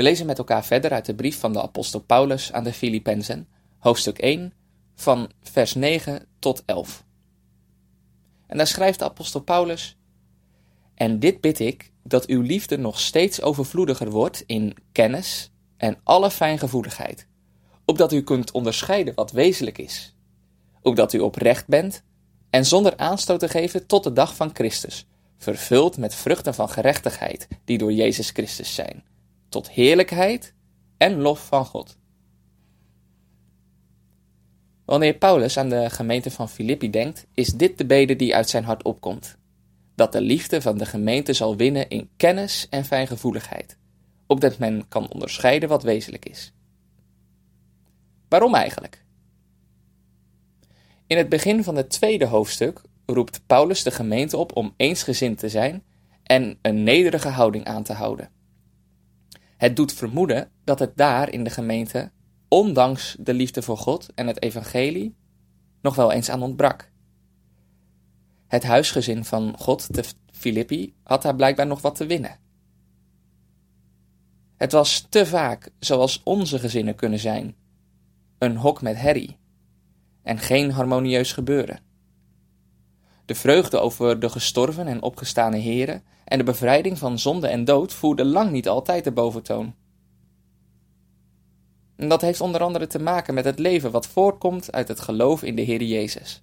we lezen met elkaar verder uit de brief van de apostel Paulus aan de Filippenzen, hoofdstuk 1, van vers 9 tot 11. En daar schrijft de apostel Paulus: En dit bid ik, dat uw liefde nog steeds overvloediger wordt in kennis en alle fijngevoeligheid, opdat u kunt onderscheiden wat wezenlijk is, opdat u oprecht bent en zonder aanstoot te geven tot de dag van Christus, vervuld met vruchten van gerechtigheid die door Jezus Christus zijn, tot heerlijkheid en lof van God. Wanneer Paulus aan de gemeente van Filippi denkt, is dit de bede die uit zijn hart opkomt: dat de liefde van de gemeente zal winnen in kennis en fijngevoeligheid, opdat men kan onderscheiden wat wezenlijk is. Waarom eigenlijk? In het begin van het tweede hoofdstuk roept Paulus de gemeente op om eensgezind te zijn en een nederige houding aan te houden. Het doet vermoeden dat het daar in de gemeente, ondanks de liefde voor God en het evangelie, nog wel eens aan ontbrak. Het huisgezin van God te Filippi had daar blijkbaar nog wat te winnen. Het was te vaak zoals onze gezinnen kunnen zijn: een hok met herrie en geen harmonieus gebeuren. De vreugde over de gestorven en opgestane heren en de bevrijding van zonde en dood voerde lang niet altijd de boventoon. En dat heeft onder andere te maken met het leven wat voortkomt uit het geloof in de Heer Jezus.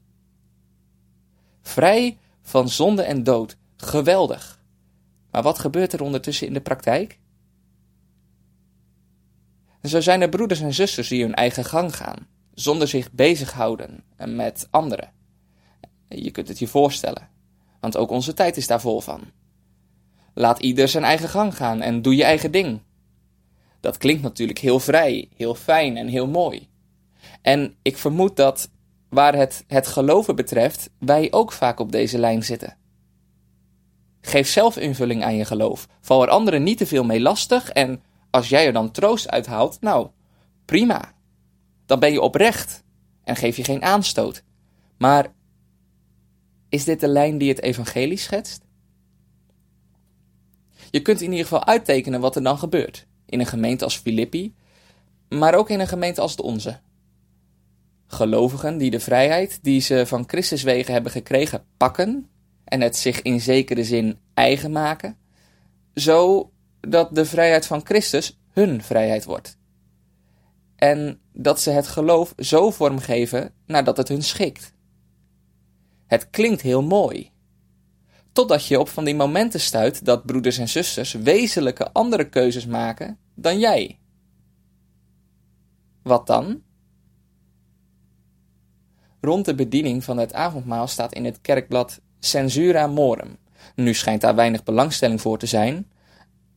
Vrij van zonde en dood, geweldig. Maar wat gebeurt er ondertussen in de praktijk? Zo zijn er broeders en zusters die hun eigen gang gaan, zonder zich bezighouden met anderen. Je kunt het je voorstellen, want ook onze tijd is daar vol van. Laat ieder zijn eigen gang gaan en doe je eigen ding. Dat klinkt natuurlijk heel vrij, heel fijn en heel mooi. En ik vermoed dat, waar het het geloven betreft, wij ook vaak op deze lijn zitten. Geef zelf invulling aan je geloof. Val er anderen niet te veel mee lastig en als jij er dan troost uit haalt, nou, prima. Dan ben je oprecht en geef je geen aanstoot. Maar is dit de lijn die het evangelie schetst? Je kunt in ieder geval uittekenen wat er dan gebeurt. In een gemeente als Filippi, maar ook in een gemeente als de onze. Gelovigen die de vrijheid die ze van Christus wegen hebben gekregen pakken en het zich in zekere zin eigen maken, zo dat de vrijheid van Christus hun vrijheid wordt. En dat ze het geloof zo vormgeven nadat het hun schikt. Het klinkt heel mooi. Totdat je op van die momenten stuit dat broeders en zusters wezenlijke andere keuzes maken dan jij. Wat dan? Rond de bediening van het avondmaal staat in het kerkblad Censura Morum. Nu schijnt daar weinig belangstelling voor te zijn,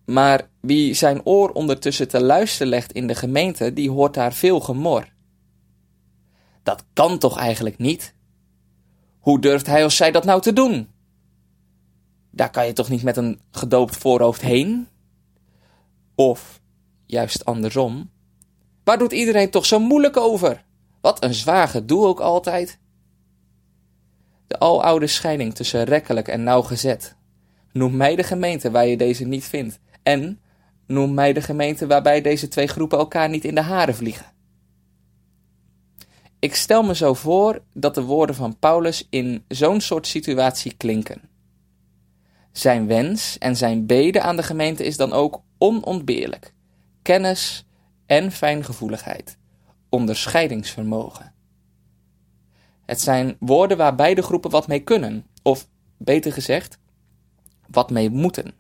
maar wie zijn oor ondertussen te luisteren legt in de gemeente, die hoort daar veel gemor. Dat kan toch eigenlijk niet? Hoe durft hij of zij dat nou te doen? Daar kan je toch niet met een gedoopt voorhoofd heen? Of, juist andersom, waar doet iedereen toch zo moeilijk over? Wat een zwaar gedoe ook altijd. De aloude scheiding tussen rekkelijk en nauwgezet. Noem mij de gemeente waar je deze niet vindt. En noem mij de gemeente waarbij deze twee groepen elkaar niet in de haren vliegen. Ik stel me zo voor dat de woorden van Paulus in zo'n soort situatie klinken. Zijn wens en zijn bede aan de gemeente is dan ook onontbeerlijk: kennis en fijngevoeligheid, onderscheidingsvermogen. Het zijn woorden waar beide groepen wat mee kunnen, of beter gezegd, wat mee moeten.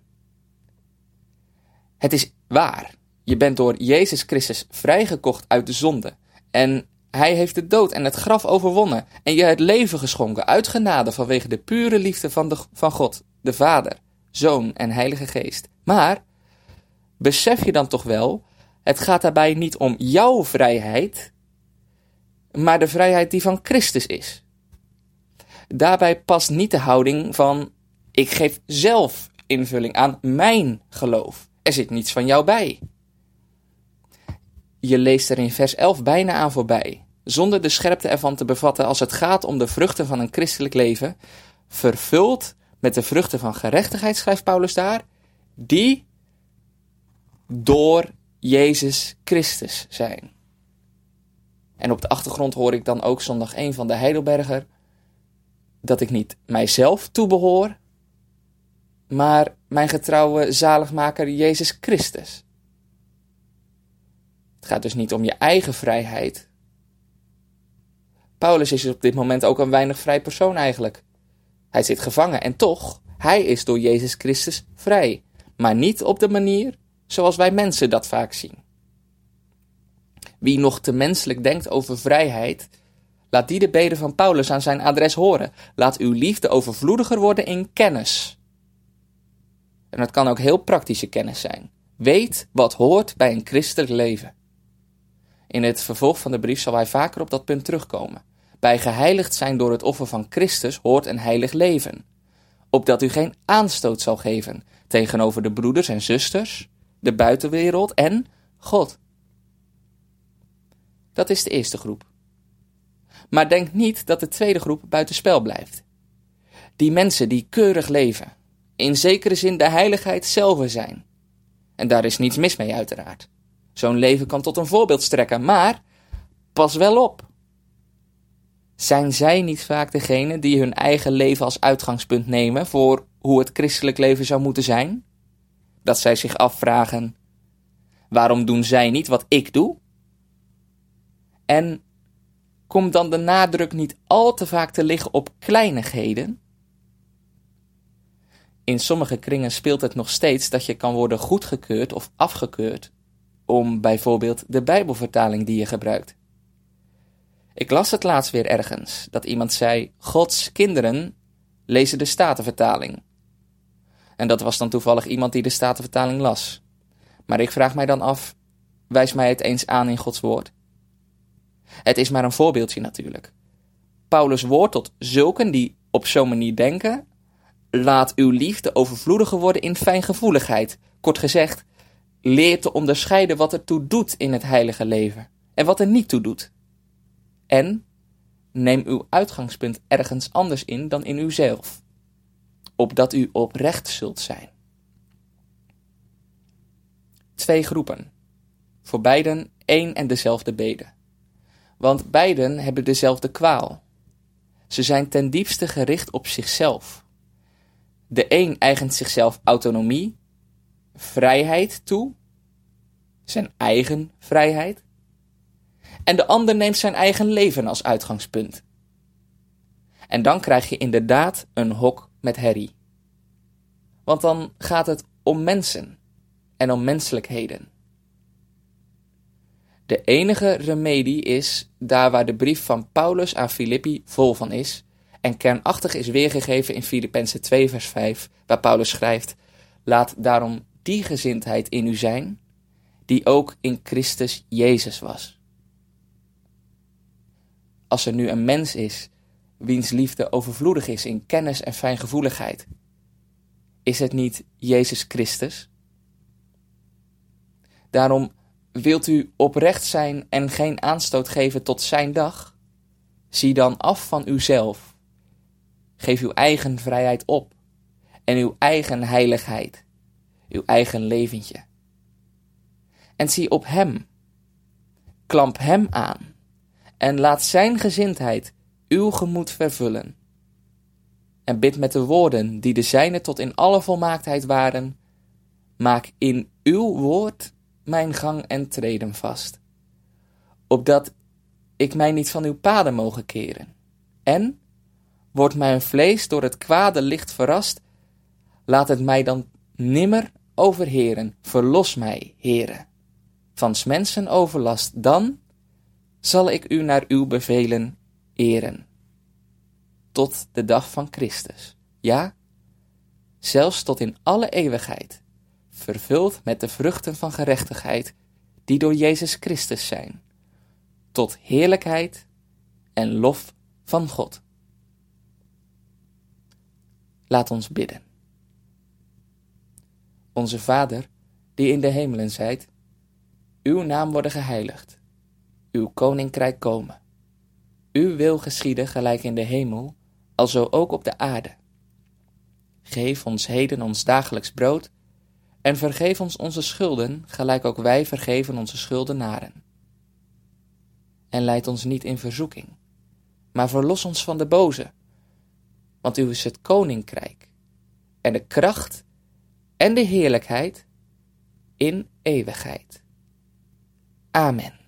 Het is waar, je bent door Jezus Christus vrijgekocht uit de zonde en hij heeft de dood en het graf overwonnen en je het leven geschonken uit genade vanwege de pure liefde van, de, van God, de Vader, Zoon en Heilige Geest. Maar besef je dan toch wel, het gaat daarbij niet om jouw vrijheid, maar de vrijheid die van Christus is. Daarbij past niet de houding van ik geef zelf invulling aan mijn geloof. Er zit niets van jou bij. Je leest er in vers 11 bijna aan voorbij, zonder de scherpte ervan te bevatten als het gaat om de vruchten van een christelijk leven, vervuld met de vruchten van gerechtigheid, schrijft Paulus daar, die door Jezus Christus zijn. En op de achtergrond hoor ik dan ook zondag 1 van de Heidelberger dat ik niet mijzelf toebehoor, maar mijn getrouwe zaligmaker Jezus Christus. Het gaat dus niet om je eigen vrijheid. Paulus is op dit moment ook een weinig vrij persoon eigenlijk. Hij zit gevangen en toch, hij is door Jezus Christus vrij, maar niet op de manier zoals wij mensen dat vaak zien. Wie nog te menselijk denkt over vrijheid, laat die de beden van Paulus aan zijn adres horen. Laat uw liefde overvloediger worden in kennis. En dat kan ook heel praktische kennis zijn. Weet wat hoort bij een christelijk leven. In het vervolg van de brief zal hij vaker op dat punt terugkomen. Bij geheiligd zijn door het offer van Christus hoort een heilig leven. Opdat u geen aanstoot zal geven tegenover de broeders en zusters, de buitenwereld en God. Dat is de eerste groep. Maar denk niet dat de tweede groep buitenspel blijft. Die mensen die keurig leven, in zekere zin de heiligheid zelf zijn. En daar is niets mis mee, uiteraard. Zo'n leven kan tot een voorbeeld strekken, maar pas wel op. Zijn zij niet vaak degene die hun eigen leven als uitgangspunt nemen voor hoe het christelijk leven zou moeten zijn? Dat zij zich afvragen: waarom doen zij niet wat ik doe? En komt dan de nadruk niet al te vaak te liggen op kleinigheden? In sommige kringen speelt het nog steeds dat je kan worden goedgekeurd of afgekeurd om bijvoorbeeld de Bijbelvertaling die je gebruikt. Ik las het laatst weer ergens dat iemand zei: Gods kinderen lezen de Statenvertaling. En dat was dan toevallig iemand die de Statenvertaling las. Maar ik vraag mij dan af: wijs mij het eens aan in Gods woord. Het is maar een voorbeeldje natuurlijk. Paulus' woord tot zulken die op zo'n manier denken: laat uw liefde overvloediger worden in fijngevoeligheid. Kort gezegd, leer te onderscheiden wat er toe doet in het heilige leven en wat er niet toe doet. En neem uw uitgangspunt ergens anders in dan in uzelf, opdat u oprecht zult zijn. Twee groepen, voor beiden één en dezelfde bede. Want beiden hebben dezelfde kwaal. Ze zijn ten diepste gericht op zichzelf. De een eigent zichzelf autonomie, vrijheid toe, zijn eigen vrijheid, en de ander neemt zijn eigen leven als uitgangspunt. En dan krijg je inderdaad een hok met herrie. Want dan gaat het om mensen en om menselijkheden. De enige remedie is daar waar de brief van Paulus aan Filippi vol van is en kernachtig is weergegeven in Filippenzen 2 vers 5, waar Paulus schrijft: Laat daarom die gezindheid in u zijn, die ook in Christus Jezus was. Als er nu een mens is wiens liefde overvloedig is in kennis en fijngevoeligheid, is het niet Jezus Christus? Daarom wilt u oprecht zijn en geen aanstoot geven tot zijn dag? Zie dan af van uzelf. Geef uw eigen vrijheid op en uw eigen heiligheid, uw eigen leventje. En zie op hem. Klamp hem aan en laat zijn gezindheid uw gemoed vervullen. En bid met de woorden die de zijne tot in alle volmaaktheid waren, maak in uw woord mijn gang en treden vast, opdat ik mij niet van uw paden mogen keren. En, wordt mijn vlees door het kwade licht verrast, laat het mij dan nimmer overheren, verlos mij, heren, van mensen overlast, dan zal ik u naar uw bevelen eren. Tot de dag van Christus, ja, zelfs tot in alle eeuwigheid, vervuld met de vruchten van gerechtigheid die door Jezus Christus zijn, tot heerlijkheid en lof van God. Laat ons bidden. Onze Vader, die in de hemelen zijt, uw naam worden geheiligd, uw koninkrijk komen. Uw wil geschieden gelijk in de hemel, alzo ook op de aarde. Geef ons heden ons dagelijks brood, en vergeef ons onze schulden, gelijk ook wij vergeven onze schuldenaren. En leid ons niet in verzoeking, maar verlos ons van de boze, want uw is het koninkrijk, en de kracht, en de heerlijkheid, in eeuwigheid. Amen.